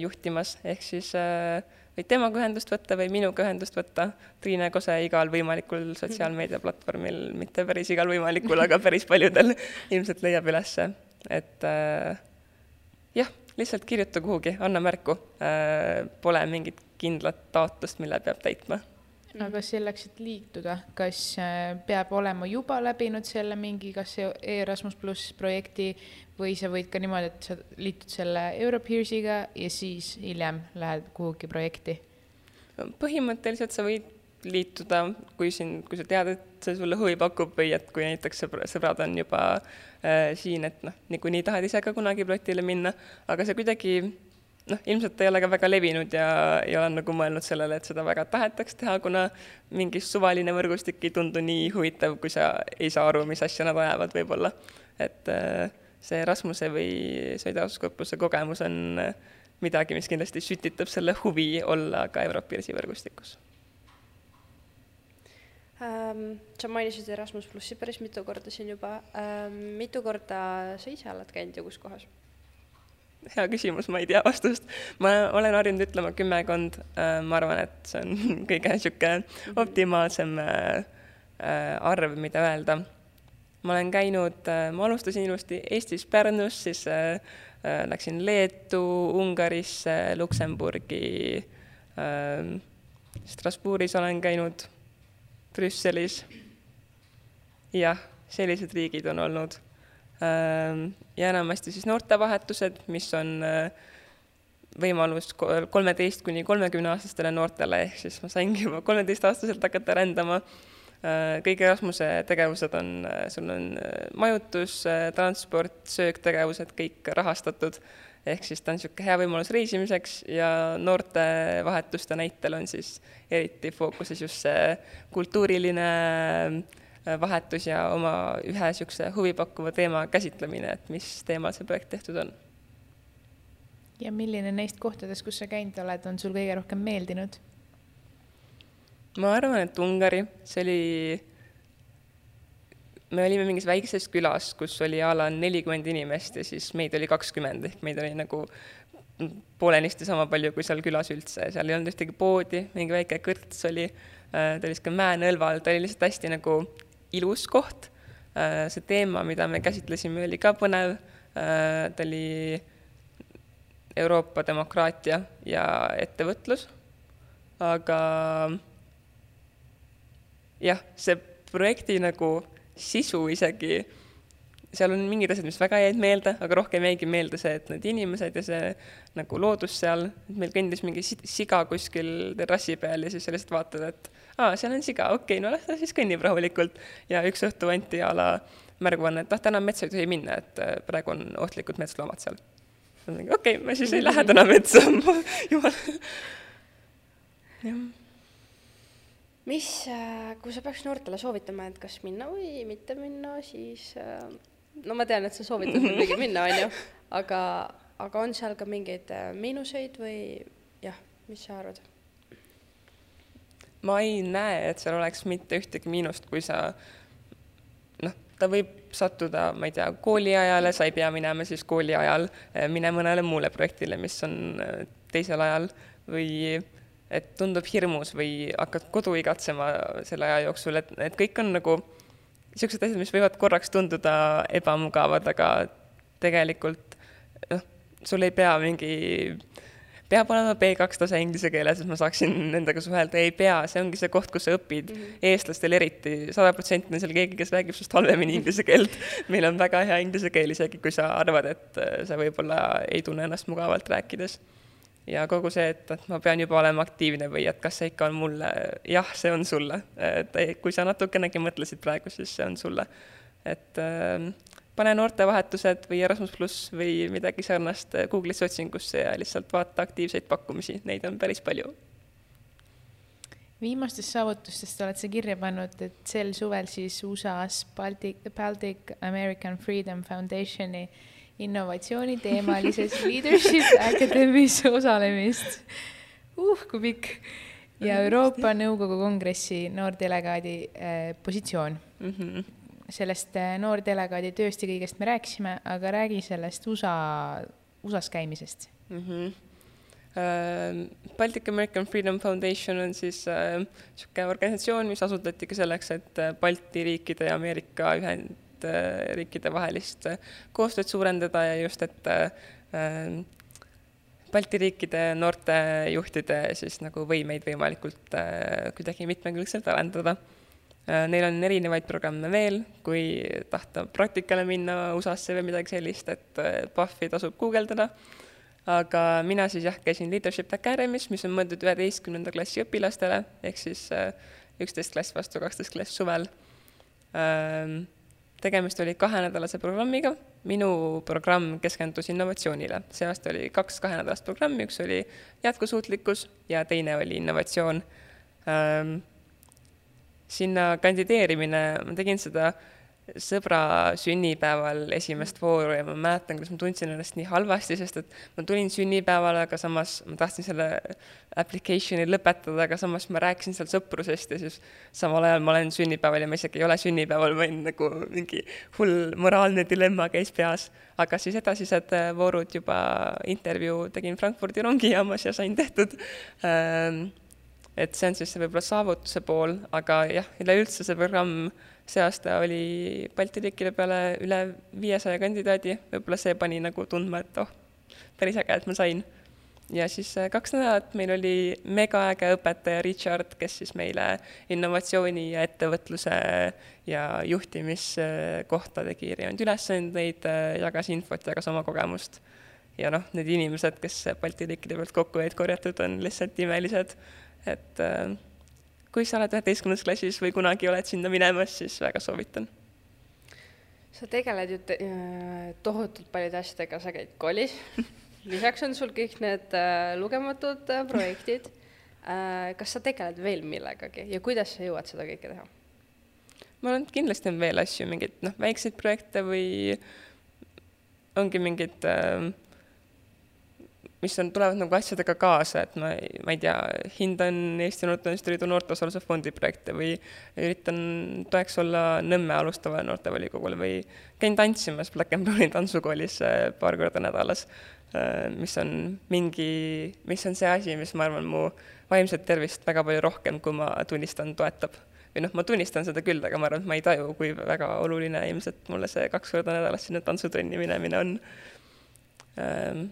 juhtimas, ehk siis äh, võid temaga ühendust võtta või minuga ühendust võtta. Triine Kose igal võimalikul sotsiaalmeediaplatvormil, mitte päris igal võimalikul, aga päris paljudel ilmselt leiab ülesse, et äh, jah, lihtsalt kirjuta kuhugi, anna märku äh,. Pole mingit kindlat taotlust, mille peab täitma aga selleks, et liituda, kas äh, peab olema juba läbinud selle mingi, kas Erasmus pluss projekti või sa võid ka niimoodi, et sa liitud selle Europeersiga ja siis hiljem lähed kuhugi projekti? põhimõtteliselt sa võid liituda, kui siin, kui sa tead, et see sulle huvi pakub või et kui näiteks sõbrad on juba äh, siin, et noh, niikuinii tahad ise ka kunagi projektile minna, aga see kuidagi noh, ilmselt ei ole ka väga levinud ja ei ole nagu mõelnud sellele, et seda väga tahetaks teha, kuna mingi suvaline võrgustik ei tundu nii huvitav, kui sa ei saa aru, mis asja nad ajavad võib-olla. et äh, see Rasmuse või Solidaarsuskorpuse kogemus on äh, midagi, mis kindlasti sütitab selle huvi olla ka Europirsi võrgustikus ähm,. sa mainisid Erasmus plussi päris mitu korda siin juba ähm,. mitu korda sa ise oled käinud ja kus kohas? Hea küsimus, ma ei tea vastust. ma olen harjunud ütlema kümmekond, äh, ma arvan, et see on kõige niisugune mhm. optimaalsem äh, äh, arv, mida öelda. ma olen käinud, ma alustasin ilusti Eestis Pärnus, siis läksin Leetu, Ungarisse, Luksemburgi, Strasbourgis olen käinud, Brüsselis. jah, sellised riigid on olnud ja enamasti siis noortevahetused, mis on äh, võimalus kolmeteist kuni kolmekümne aastastele noortele, ehk siis ma saingi juba kolmeteistaastaselt hakata rändama. Äh, kõik Erasmuse tegevused on, äh, sul on majutus, transport, sööktegevused, kõik rahastatud, ehk siis ta on niisugune hea võimalus reisimiseks ja noortevahetuste näitel on siis eriti fookuses just see kultuuriline Äh, vahetus ja oma ühe niisuguse huvipakkuva teema käsitlemine, et mis teemal see projekt tehtud on. ja milline neist kohtadest, kus sa käinud oled, on sul kõige rohkem meeldinud? ma arvan, et Ungari, see oli, me olime mingis väikses külas, kus oli a la nelikümmend inimest ja siis meid oli kakskümmend, ehk meid oli nagu poolenisti sama palju kui seal külas üldse, seal ei olnud ühtegi poodi, mingi väike kõrts oli, äh, ta oli sihuke mäenõlval, ta oli lihtsalt hästi nagu ilus koht. Äh, see teema, mida me käsitlesime, oli ka põnev. Äh, ta oli Euroopa demokraatia ja ettevõtlus, aga jah, see projekti nagu sisu isegi, seal on mingid asjad, mis väga jäid meelde, aga rohkem jäigi meelde see, et need inimesed ja see nagu loodus seal, meil kõndis mingi siga kuskil terrassi peal ja siis sa lihtsalt vaatad, et aa, seal on siga, okei okay,, no las ta siis kõnnib rahulikult. ja üks õhtu anti a la märguanne, et noh, täna metsa ei tohi minna, et äh, praegu on ohtlikud metsloomad seal. okei okay,, ma siis ei lähe täna metsa jumal. jah mis, äh, kui sa peaks noortele soovitama, et kas minna või mitte minna, siis äh, no ma tean, et sa soovitad muidugi minna, on ju, aga, aga on seal ka mingeid miinuseid või jah, mis sa arvad? Ma ei näe, et seal oleks mitte ühtegi miinust, kui sa noh, ta võib sattuda, ma ei tea, kooliajale, sa ei pea minema siis kooli ajal, mine mõnele muule projektile, mis on teisel ajal või et tundub hirmus või hakkad kodu igatsema selle aja jooksul, et, et kõik on nagu niisugused asjad, mis võivad korraks tunduda ebamugavad, aga tegelikult noh, sul ei pea mingi, peab olema B2 tase inglise keeles, et ma saaksin nendega suhelda, ei pea, see ongi see koht, kus sa õpid mm, -hmm. eestlastel eriti, sada protsenti on seal keegi, kes räägib sinust halvemini inglise keelt. meil on väga hea inglise keel, isegi kui sa arvad, et sa võib-olla ei tunne ennast mugavalt rääkides ja kogu see, et, et ma pean juba olema aktiivne või et kas see ikka on mulle, jah, see on sulle. et kui sa natukenegi mõtlesid praegu, siis see on sulle. et äh, pane noortevahetused või Erasmus pluss või midagi sarnast Google'isse otsingusse ja lihtsalt vaata aktiivseid pakkumisi, neid on päris palju. viimastest saavutustest oled sa kirja pannud, et sel suvel siis USA-s Baltic, Baltic American Freedom Foundationi innovatsiooniteemalises Leadership Academy's osalemist. uh, kui pikk. ja Euroopa Nõukogu Kongressi noordelegaadi äh, positsioon mm. -hmm. Sellest äh, noordelegaadi tööst ja kõigest me rääkisime, aga räägi sellest USA, USA-s käimisest mm. -hmm. Baltic American Freedom Foundation on siis niisugune äh, organisatsioon, mis asutatigi selleks, et äh, Balti riikide ja Ameerika ühend-, Äh, vahelist äh, koostööd suurendada ja just, et äh, Balti riikide noortejuhtide siis nagu võimeid võimalikult kuidagi mitmekülgselt arendada. Neil on erinevaid programme veel, kui tahta praktikale minna USA-sse või midagi sellist, et PUFFi tasub guugeldada. aga mina siis jah, käisin Leadership Academy's, mis on mõeldud üheteistkümnenda klassi õpilastele, ehk siis üksteist klass vastu kaksteist klass suvel tegemist oli kahenädalase programmiga, minu programm keskendus innovatsioonile, see aasta oli kaks kahenädalast programmi, üks oli jätkusuutlikkus ja teine oli innovatsioon ähm,. Sinna kandideerimine, ma tegin seda äh, sõbra sünnipäeval esimest vooru ja ma mäletan, kuidas ma tundsin ennast nii halvasti, sest et ma tulin sünnipäevale, aga samas ma tahtsin selle application'i lõpetada, aga samas ma rääkisin seal sõprusest ja siis samal ajal ma olen sünnipäeval ja ma isegi ei ole sünnipäeval, vaid nagu mingi hull moraalne dilemma käis peas. aga siis edasised voorud juba intervjuu tegin Frankfurdi rongijaamas ja sain tehtud ähm, et see on siis võib-olla saavutuse pool, aga jah, üleüldse see programm see aasta oli Balti riikide peale üle viiesaja kandidaadi, võib-olla see pani nagu tundma, et oh, päris äge, et ma sain. ja siis äh, kaks nädalat meil oli megaäge õpetaja Richard, kes siis meile innovatsiooni ja ettevõtluse ja juhtimise kohta tegi erinevaid ülesandeid, äh, jagas infot, jagas oma kogemust. ja noh, need inimesed, kes Balti riikide pealt kokku olid korjatud, on lihtsalt imelised, et äh, kui sa oled üheteistkümnendas klassis või kunagi oled sinna minemas, siis väga soovitan. sa tegeled ju te tohutult paljude asjadega, sa käid koolis lisaks on sul kõik need äh, lugematud äh, projektid äh,. kas sa tegeled veel millegagi ja kuidas sa jõuad seda kõike teha? ma arvan, et kindlasti on veel asju, mingeid noh, väikseid projekte või ongi mingid äh, mis on, tulevad nagu asjadega kaasa, et ma, ma ei tea, hindan Eesti Noorteühenduste Liidu noorteosaluse fondi projekte või üritan toeks olla Nõmme alustavale noortevolikogule või käin tantsimas Black and Browni tantsukoolis äh, paar korda nädalas, äh, mis on mingi, mis on see asi, mis ma arvan, mu vaimset tervist väga palju rohkem, kui ma tunnistan, toetab või noh, ma tunnistan seda küll, aga ma arvan, et ma ei taju, kui väga oluline ilmselt mulle see kaks korda nädalas sinna tantsutrenni minemine on. Ähm,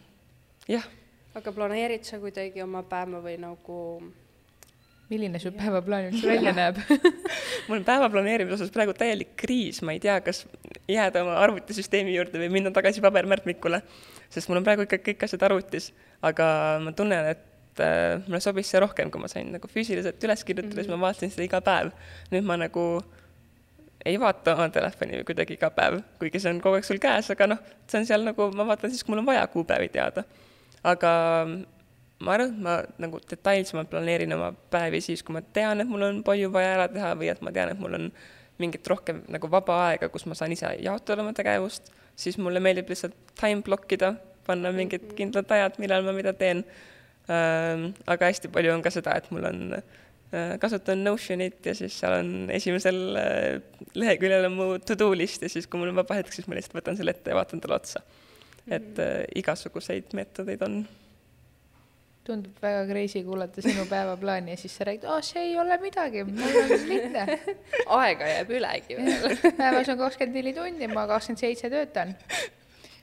jah aga planeerid sa kuidagi oma päeva või nagu milline su päevaplaan üldse välja näeb mul on päeva planeerimise osas praegu täielik kriis, ma ei tea, kas jääda oma arvutisüsteemi juurde või minna tagasi pabermärkmikule, sest mul on praegu ikka kõik asjad arvutis, aga ma tunnen, et äh, mulle sobis see rohkem, kui ma sain nagu füüsiliselt üles kirjutada mm, -hmm. siis ma mhm. vaatasin seda iga päev. nüüd ma nagu ei vaata oma telefoni kuidagi iga päev, kuigi see on kogu aeg sul käes, aga noh, see on seal nagu, ma vaatan siis, kui mul on vaja kuupäevi teada. Aga ma arvan, et ma nagu detailsemalt planeerin oma päevi siis, kui ma tean, et mul on palju vaja ära teha või et ma tean, et mul on mingit rohkem nagu vaba aega, kus ma saan ise jaotada oma tegevust, siis mulle meeldib lihtsalt time block ida, panna mingid mhm. kindlad ajad, millal ma mida teen aga hästi palju on ka seda, et mul on kasutan Notionit ja siis seal on esimesel leheküljel on mu to-do list ja siis, kui mul on vaba hetk, siis ma lihtsalt võtan selle ette ja vaatan talle otsa. Et äh, igasuguseid meetodeid on tundub väga crazy kuulata sinu päevaplaani ja siis sa räägid, aa, see ei ole midagi, mul on lihtne aega jääb ülegi veel päevas on kakskümmend neli tundi, ma kakskümmend seitse töötan.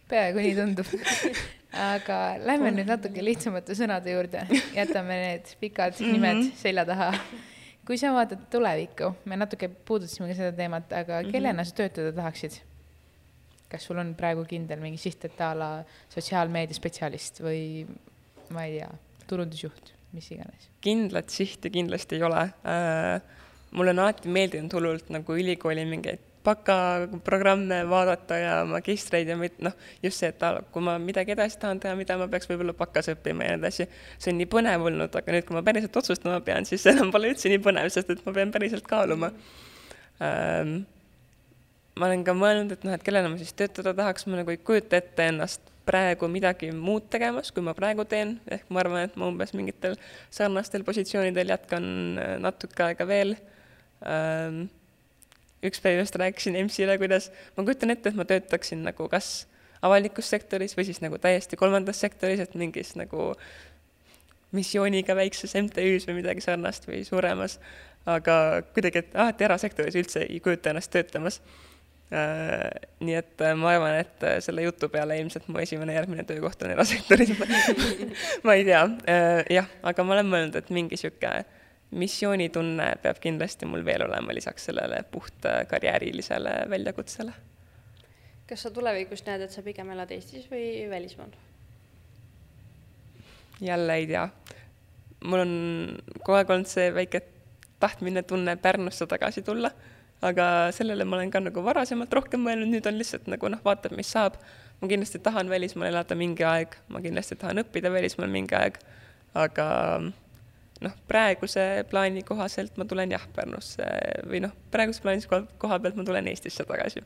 peaaegu nii tundub. aga lähme nüüd natuke lihtsamate sõnade juurde, jätame need pikad mm -hmm. nimed selja taha. kui sa vaatad tulevikku, me natuke puudutasime ka seda teemat, aga mhm. kellena sa töötada tahaksid? Kas sul on praegu kindel mingi siht, et a la sotsiaalmeedia spetsialist või ma ei tea turundusjuht, mis iganes? kindlat sihti kindlasti ei ole äh,. mulle on alati meeldinud hullult nagu ülikooli mingeid bakaprogramme vaadata ja magistreid ja noh, just see, et kui ma midagi edasi tahan teha, mida ma peaks võib-olla bakas õppima ja nii edasi, see on nii põnev olnud, aga nüüd, kui ma päriselt otsustama pean, siis enam pole üldse nii põnev, sest et ma pean päriselt kaaluma ähm, ma olen ka mõelnud, et noh, et kellena ma siis töötada tahaks, ma nagu ei kujuta ette ennast praegu midagi muud tegemas, kui ma praegu teen, ehk ma arvan, et ma umbes mingitel sarnastel positsioonidel jätkan äh, natuke aega veel. Ähm, üks päev just rääkisin EMS-ile, kuidas ma kujutan ette, et ma töötaksin nagu kas avalikus sektoris või siis nagu täiesti kolmandas sektoris, et mingis nagu missiooniga väikses MTÜ-s või midagi sarnast või suuremas, aga kuidagi, et ah, et erasektoris üldse ei kujuta ennast töötamas nii et äh, ma arvan, et äh, selle jutu peale ilmselt mu esimene järgmine töökoht on erasektoris ma ei tea, jah, aga ma olen mõelnud, et mingi sihuke missioonitunne peab kindlasti mul veel olema lisaks sellele puht karjäärilisele väljakutsele. kas sa tulevikus näed, et sa pigem elad Eestis või välismaal? jälle ei tea. mul on kogu aeg olnud see väike tahtmine tunne Pärnusse tagasi tulla aga sellele ma olen ka nagu varasemalt rohkem mõelnud, nüüd on lihtsalt nagu noh, vaatab, mis saab. ma kindlasti tahan välismaal elada mingi aeg, ma kindlasti tahan õppida välismaal mingi aeg, aga noh, praeguse plaani kohaselt ma tulen jah Pärnusse või noh, praeguse plaani koha pealt ma tulen Eestisse tagasi.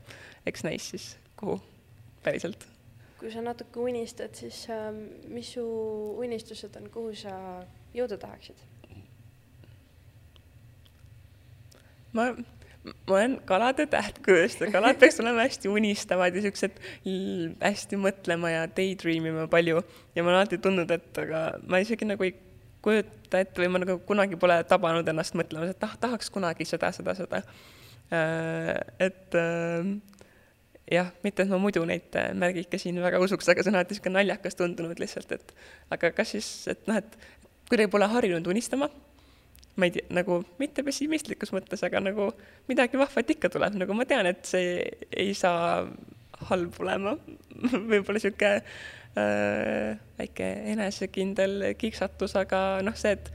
eks näis siis, kuhu päriselt. kui sa natuke unistad, siis äh, mis su unistused on, kuhu sa jõuda tahaksid? ma ma olen kalade tähtkujustaja, kalad peaks olema hästi unistavad ja siuksed hästi mõtlema ja daydream ima palju. ja ma olen alati tundnud, et aga ma isegi nagu ei kujuta ette või ma nagu kunagi pole tabanud ennast mõtlemas, et tah-, tahaks kunagi seda, seda, seda. Äh, et äh, jah, mitte et ma muidu neid märgike siin väga usuks, aga see on alati sihuke naljakas tundunud lihtsalt, et aga kas siis, et noh, et kuidagi pole harjunud unistama ma ei tea, nagu mitte pessimistlikus mõttes, aga nagu midagi vahvat ikka tuleb, nagu ma tean, et see ei saa halb olema võib-olla sihuke äh, väike enesekindel kiksatus, aga noh, see, et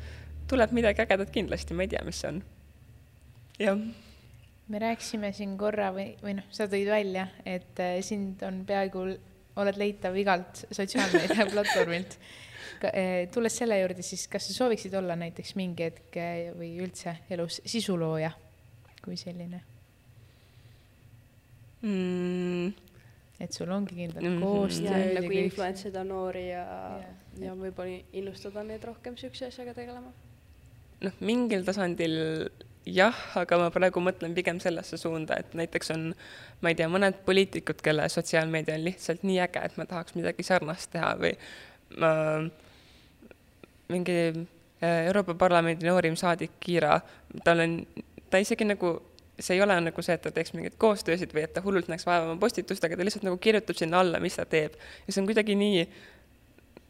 tuleb midagi ägedat kindlasti, ma ei tea, mis see on. jah. me rääkisime siin korra või, või noh, sa tõid välja, et äh, sind on peaaegu, oled leitav igalt sotsiaalmeedia platvormilt tulles selle juurde, siis kas sa sooviksid olla näiteks mingi hetk eh, või üldse elus sisulooja kui selline mm.? et sul ongi kindlad mm -hmm. koostööd. nagu influentsida noori ja, ja, ja võib-olla innustada neid rohkem siukse asjaga tegelema. noh, mingil tasandil jah, aga ma praegu mõtlen pigem sellesse suunda, et näiteks on, ma ei tea, mõned poliitikud, kelle sotsiaalmeedia on lihtsalt nii äge, et ma tahaks midagi sarnast teha või ma äh, mingi äh, Euroopa Parlamendi noorim saadik Kiira, tal on, ta isegi nagu, see ei ole nagu see, et ta teeks mingeid koostöösid või et ta hullult näeks vaeva oma postitustega, ta lihtsalt nagu kirjutab sinna alla, mis ta teeb. ja see on kuidagi nii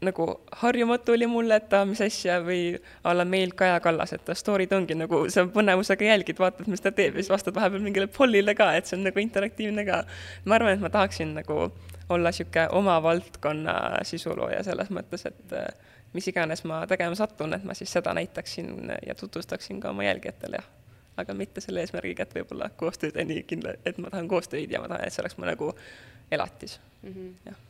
nagu harjumatu oli mulle, et aa, mis asja, või a la meil Kaja Kallas, et ta story'd ongi nagu, sa põnevusega jälgid, vaatad, mis ta teeb ja siis vastad vahepeal mingile pollile ka, et see on nagu interaktiivne ka. ma arvan, et ma tahaksin nagu olla niisugune oma valdkonna sisulooja selles mõttes, et äh, mis iganes ma tegema satun, et ma siis seda näitaksin ja tutvustaksin ka oma jälgijatele, jah. aga mitte selle eesmärgiga, et võib-olla koostööd on nii kindla, et ma tahan koostööd ja ma tahan, et see oleks mu nagu elatis mm, -hmm. jah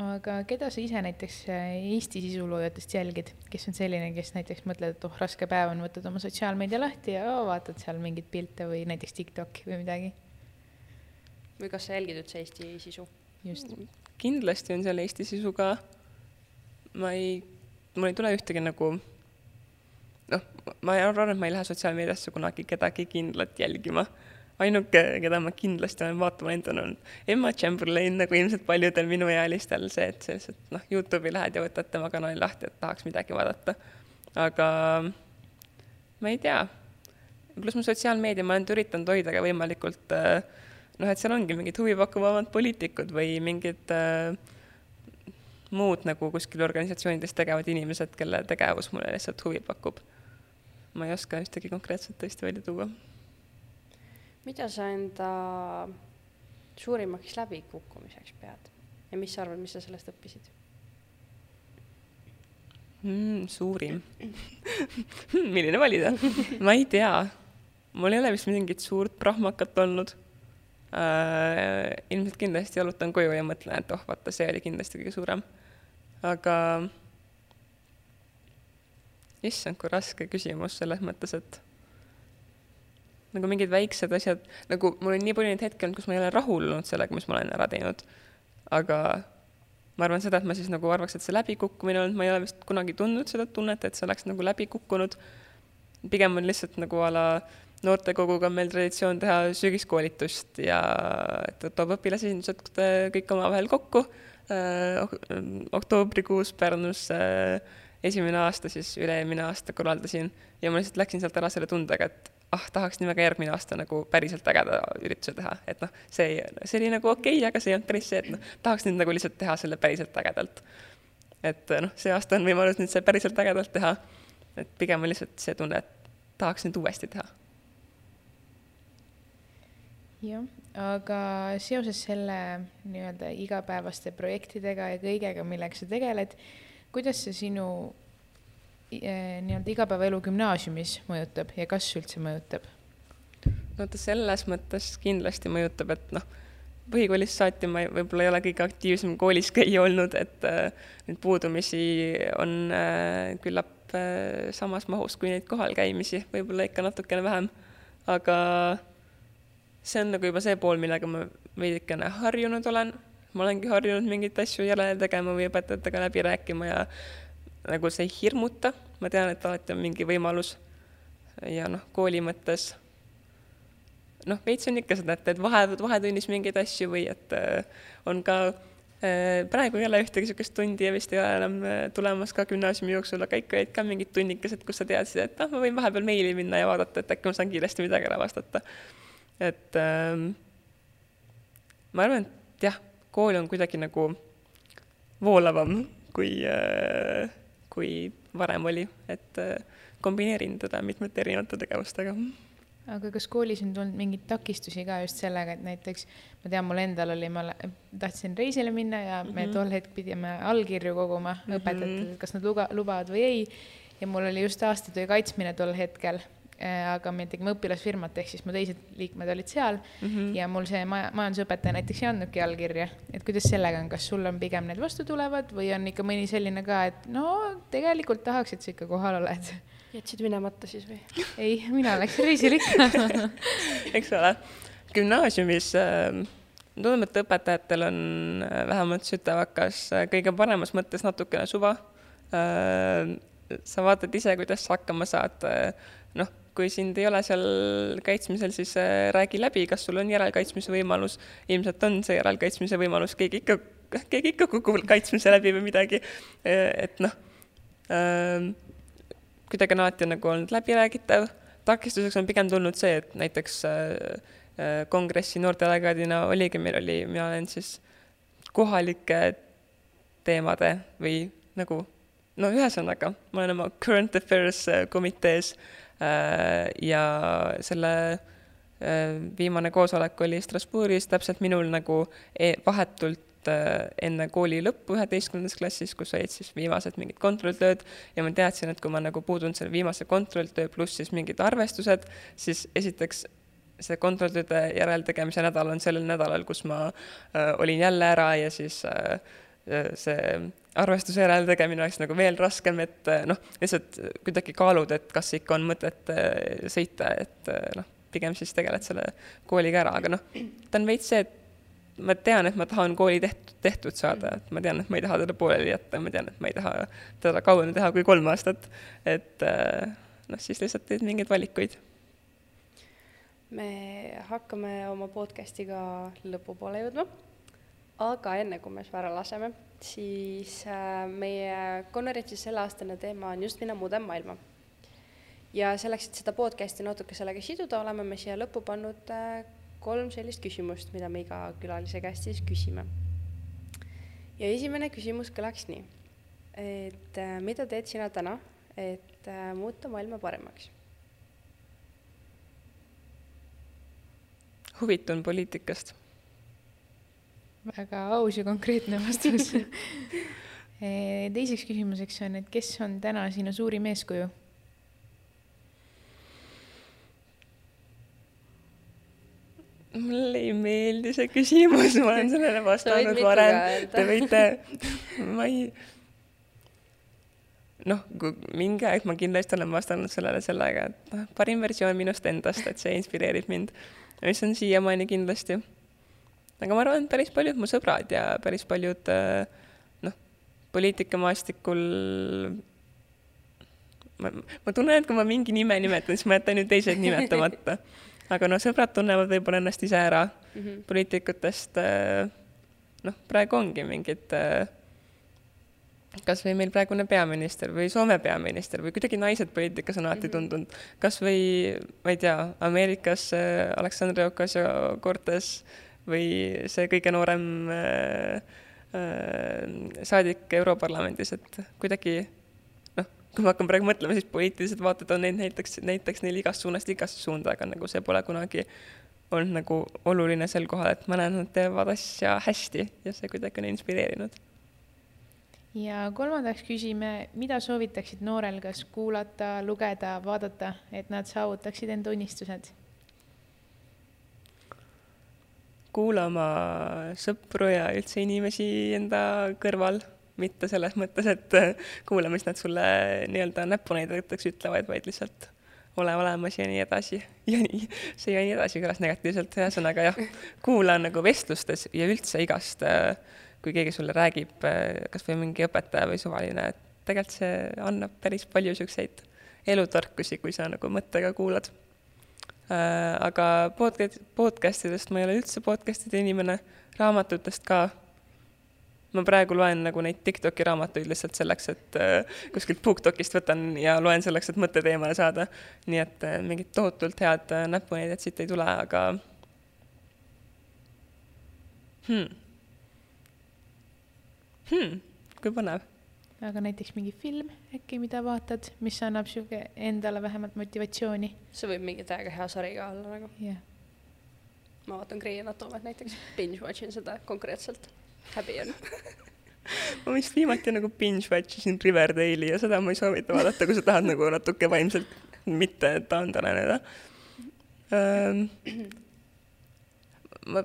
aga keda sa ise näiteks äh, Eesti sisuloojatest jälgid, kes on selline, kes näiteks mõtled, et oh, raske päev on, võtad oma sotsiaalmeedia lahti ja oh, vaatad seal mingeid pilte või näiteks Tiktoki või midagi? või kas sa jälgid üldse Eesti sisu? just. kindlasti on seal Eesti sisu ka. Ma ei, mul ei tule ühtegi nagu noh, ma arvan, et ma ei lähe sotsiaalmeediasse kunagi kedagi kindlat jälgima ainuke, keda ma kindlasti olen vaatama läinud, on Emma Chamberlain, nagu ilmselt paljudel minuealistel, see, et sa lihtsalt noh, Youtube'i lähed ja võtad tema kanali lahti, et tahaks midagi vaadata. aga ma ei tea, pluss ma sotsiaalmeedia, ma olen üritanud hoida ka võimalikult äh, noh, et seal ongi mingid huvipakkuvamad poliitikud või mingid äh, muud nagu kuskil organisatsioonides tegevad inimesed, kelle tegevus mulle lihtsalt huvi pakub. ma ei oska ühtegi konkreetset tõesti välja tuua mida sa enda suurimaks läbikukkumiseks pead ja mis sa arvad, mis sa sellest õppisid mm,? suurim milline valida ma ei tea, mul ei ole vist mingit suurt prahmakat olnud äh,. ilmselt kindlasti jalutan koju ja mõtlen, et oh, vaata, see oli kindlasti kõige suurem. Aga issand, kui raske küsimus selles mõttes, et nagu mingid väiksed asjad, nagu mul on nii palju neid hetki olnud, kus ma ei ole rahul olnud sellega, mis ma olen ära teinud. aga ma arvan seda, et ma siis nagu arvaks, et see läbikukkumine olnud, ma ei ole vist kunagi tundnud seda tunnet, et see oleks nagu läbi kukkunud. pigem on lihtsalt nagu a la noortekoguga on meil traditsioon teha sügiskoolitust ja et toob õpilasesindused kõik omavahel kokku. Oktoobrikuus Pärnus äh, esimene aasta, siis üle-eelmine aasta korraldasin ja ma lihtsalt läksin sealt ära selle tundega, et ah, tahaks nii väga järgmine aasta nagu päriselt ägeda ürituse teha, et noh, see see oli nagu okei okay,, aga see ei olnud päris see, et noh, tahaks nüüd nagu lihtsalt teha selle päriselt ägedalt. et noh, see aasta on võimalus nüüd see päriselt ägedalt teha. et pigem on lihtsalt see tunne, et tahaks nüüd uuesti teha. jah, aga seoses selle nii-öelda igapäevaste projektidega ja kõigega, millega sa tegeled, kuidas see sinu Eh, nii-öelda igapäevaelu gümnaasiumis mõjutab ja kas üldse mõjutab? no ta selles mõttes kindlasti mõjutab, et noh, põhikoolist saati ma võib-olla ei ole kõige aktiivsem koolis käija olnud, et äh, neid puudumisi on äh, küllap äh, samas mahus kui neid kohalkäimisi, võib-olla ikka natukene vähem. aga see on nagu juba see pool, millega ma veidikene harjunud olen. ma olengi harjunud mingeid asju järele tegema või õpetajatega läbi rääkima ja nagu see ei hirmuta, ma tean, et alati on mingi võimalus ja noh, kooli mõttes noh, veits on ikka seda, et teed vahe, vahetunnis mingeid asju või et äh, on ka äh, praegu ei ole ühtegi niisugust tundi ja vist ei ole enam äh, tulemas ka gümnaasiumi jooksul, aga ikka olid ka mingid tunnikesed, kus sa teadsid, et ah, ma võin vahepeal meili minna ja vaadata, et äkki ma saan kiiresti midagi ära vastata. Et ähm, ma arvan, et jah, kool on kuidagi nagu voolavam kui äh, kui varem oli, et äh, kombineerin teda mitmete erinevate tegevustega. aga kas koolis on tulnud mingeid takistusi ka just sellega, et näiteks ma tean, mul endal oli, ma tahtsin reisile minna ja me mm -hmm. tol hetk pidime allkirju koguma mm -hmm. õpetajatele, et kas nad luba, lubavad või ei. ja mul oli just aastatöö kaitsmine tol hetkel aga me tegime õpilasfirmat, ehk siis mu teised liikmed olid seal mm -hmm. ja mul see maja, majandusõpetaja näiteks ei andnudki allkirja. et kuidas sellega on, kas sul on pigem need vastu tulevad või on ikka mõni selline ka, et no tegelikult tahaks, et sa ikka kohal oled? jätsid minemata siis või? ei, mina läksin reisile ikka eks ole, gümnaasiumis äh, tundub, et õpetajatel on äh, vähemalt Sütevakas äh, kõige paremas mõttes natukene suva äh,. sa vaatad ise, kuidas sa hakkama saad äh, noh, kui sind ei ole seal kaitsmisel, siis äh, räägi läbi, kas sul on järelkaitsmise võimalus. ilmselt on see järelkaitsmise võimalus, keegi ikka, keegi ikka kukub kaitsmise läbi või midagi. Äh, et noh ähm,, kuidagi on alati nagu olnud läbiräägitav. takistuseks on pigem tulnud see, et näiteks äh, kongressi noortedelegaadina oligi, meil oli, mina olen siis kohalike teemade või nagu no ühesõnaga, ma olen oma current affairs komitees äh, ja selle äh, viimane koosolek oli Strasbourgis täpselt minul nagu e vahetult äh, enne kooli lõppu üheteistkümnendas klassis, kus olid siis viimased mingid kontrolltööd. Ja ma teadsin, et kui ma nagu puudun selle viimase kontrolltöö pluss siis mingid arvestused, siis esiteks see kontrolltööde järeltegemise nädal on sellel nädalal, kus ma äh, olin jälle ära ja siis äh, äh see arvestuse järeltegemine oleks nagu veel raskem, et äh, noh, lihtsalt kuidagi kaalud, et kas ikka on mõtet äh, sõita, et noh, pigem siis tegeled selle kooliga ära, aga noh, ta on veits see, et ma tean, et ma tahan kooli tehtud, tehtud saada, et ma tean, et ma ei taha teda pooleli jätta, ma tean, et ma ei taha teda kauem teha kui kolm aastat. et noh, siis lihtsalt teed mingeid valikuid me hakkame oma podcast'iga lõpupoole jõudma, aga enne, kui me su ära laseme, siis äh, meie konverentsi selleaastane teema on just minna mudem maailma. ja selleks, et seda podcast'i natuke sellega siduda, oleme me siia lõppu pannud äh, kolm sellist küsimust, mida me iga külalise käest siis küsime. ja esimene küsimus kõlaks nii, et äh, mida teed sina täna, et muuta maailma paremaks huvitun poliitikast? Väga aus ja konkreetne vastus teiseks küsimuseks on, et kes on täna sinu suurim eeskuju? mulle ei meeldi see küsimus, ma olen sellele vastanud varem. Te võite, ma ei, noh, kui mingi aeg ma kindlasti olen vastanud sellele sellega, et noh, parim versioon minust endast, et see inspireerib mind mis on siiamaani kindlasti. Aga ma arvan, et päris paljud mu sõbrad ja päris paljud äh, noh, poliitikamaastikul ma, ma tunnen, et kui ma mingi nime nimetan, siis ma jätan ju teised nimetamata. aga no sõbrad tunnevad võib-olla ennast ise ära mm -hmm. poliitikutest. Äh, noh, praegu ongi mingid äh, kas või meil praegune peaminister või Soome peaminister või kuidagi naised poliitikas on alati mhm. tundunud, kas või ma ei tea, Ameerikas Aleksandr Ocasio-Cortez või see kõige noorem äh, äh, saadik Europarlamendis, et kuidagi noh, kui ma hakkan praegu mõtlema, siis poliitilised vaated on neid näiteks, näiteks neil igast suunast igasse suunda, aga nagu see pole kunagi olnud nagu oluline sel kohal, et ma näen, nad teevad asja hästi ja see kuidagi on inspireerinud ja kolmandaks küsime, mida soovitaksid noorel kas kuulata, lugeda, vaadata, et nad saavutaksid enda unistused? Kuulama sõpru ja üldse inimesi enda kõrval, mitte selles mõttes, et kuula, mis nad sulle nii-öelda näpunäideteks ütlevad, vaid lihtsalt ole olemas ja nii edasi. Ja nii, see ja nii edasi kõlas negatiivselt, ühesõnaga jah, kuula nagu vestlustes ja üldse igast kui keegi sulle räägib, kas või mingi õpetaja või suvaline, et tegelikult see annab päris palju niisuguseid elutarkusi, kui sa nagu mõttega kuulad. Äh, aga podcast, podcast idest ma ei ole üldse podcast'ide inimene, raamatutest ka. ma praegu loen nagu neid Tiktoki raamatuid lihtsalt selleks, et äh, kuskilt BookTokist võtan ja loen selleks, et mõtted eemale saada. nii et mingit tohutult head näpunäidet siit ei tule, aga hmm hmm,. kui põnev. Aga näiteks mingi film äkki, mida vaatad, mis annab sihuke endale vähemalt motivatsiooni? see võib mingi täiega hea sari ka olla nagu. jah yeah.. ma vaatan Grey Anatomiat näiteks, binge watch in seda konkreetselt, häbi on ma vist viimati nagu binge watch isin Riverdale'i ja seda ma ei soovita vaadata, kui sa tahad nagu natuke vaimselt mitte taandaneda ähm,. ma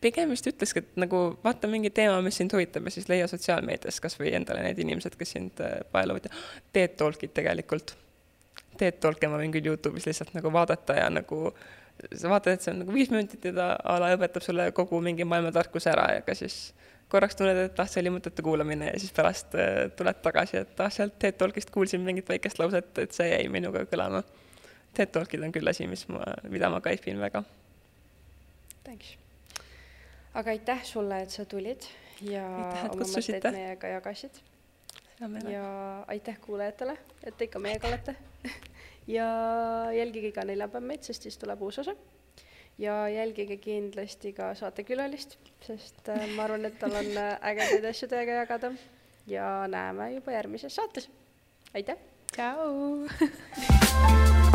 pigem vist ütleski, et nagu vaata mingi teema, mis sind huvitab ja siis leia sotsiaalmeedias kas või endale need inimesed, kes sind äh, paeluvad ja TED Talkid tegelikult. TED Talk'e ma võin küll Youtube'is lihtsalt nagu vaadata ja nagu sa vaatad, et see on nagu viis minutit ja ta a la õpetab sulle kogu mingi maailmatarkuse ära ja ka siis korraks tunned, et ah, see oli mõttetu kuulamine ja siis pärast äh, tuled tagasi, et ah, sealt TED Talk'ist kuulsin mingit väikest lauset, et see jäi minuga kõlama. TED Talk'id on küll asi, mis ma, mida ma kaifin väga. Thanks aga aitäh sulle, et sa tulid ja aitäh, oma mõtteid meiega jagasid. ja aitäh kuulajatele, et te ikka meiega olete ja jälgige iga neljapäev meid, sest siis tuleb uus osa. ja jälgige kindlasti ka saatekülalist, sest äh, ma arvan, et tal on äh, ägedaid asju teiega jagada ja näeme juba järgmises saates. aitäh! tšau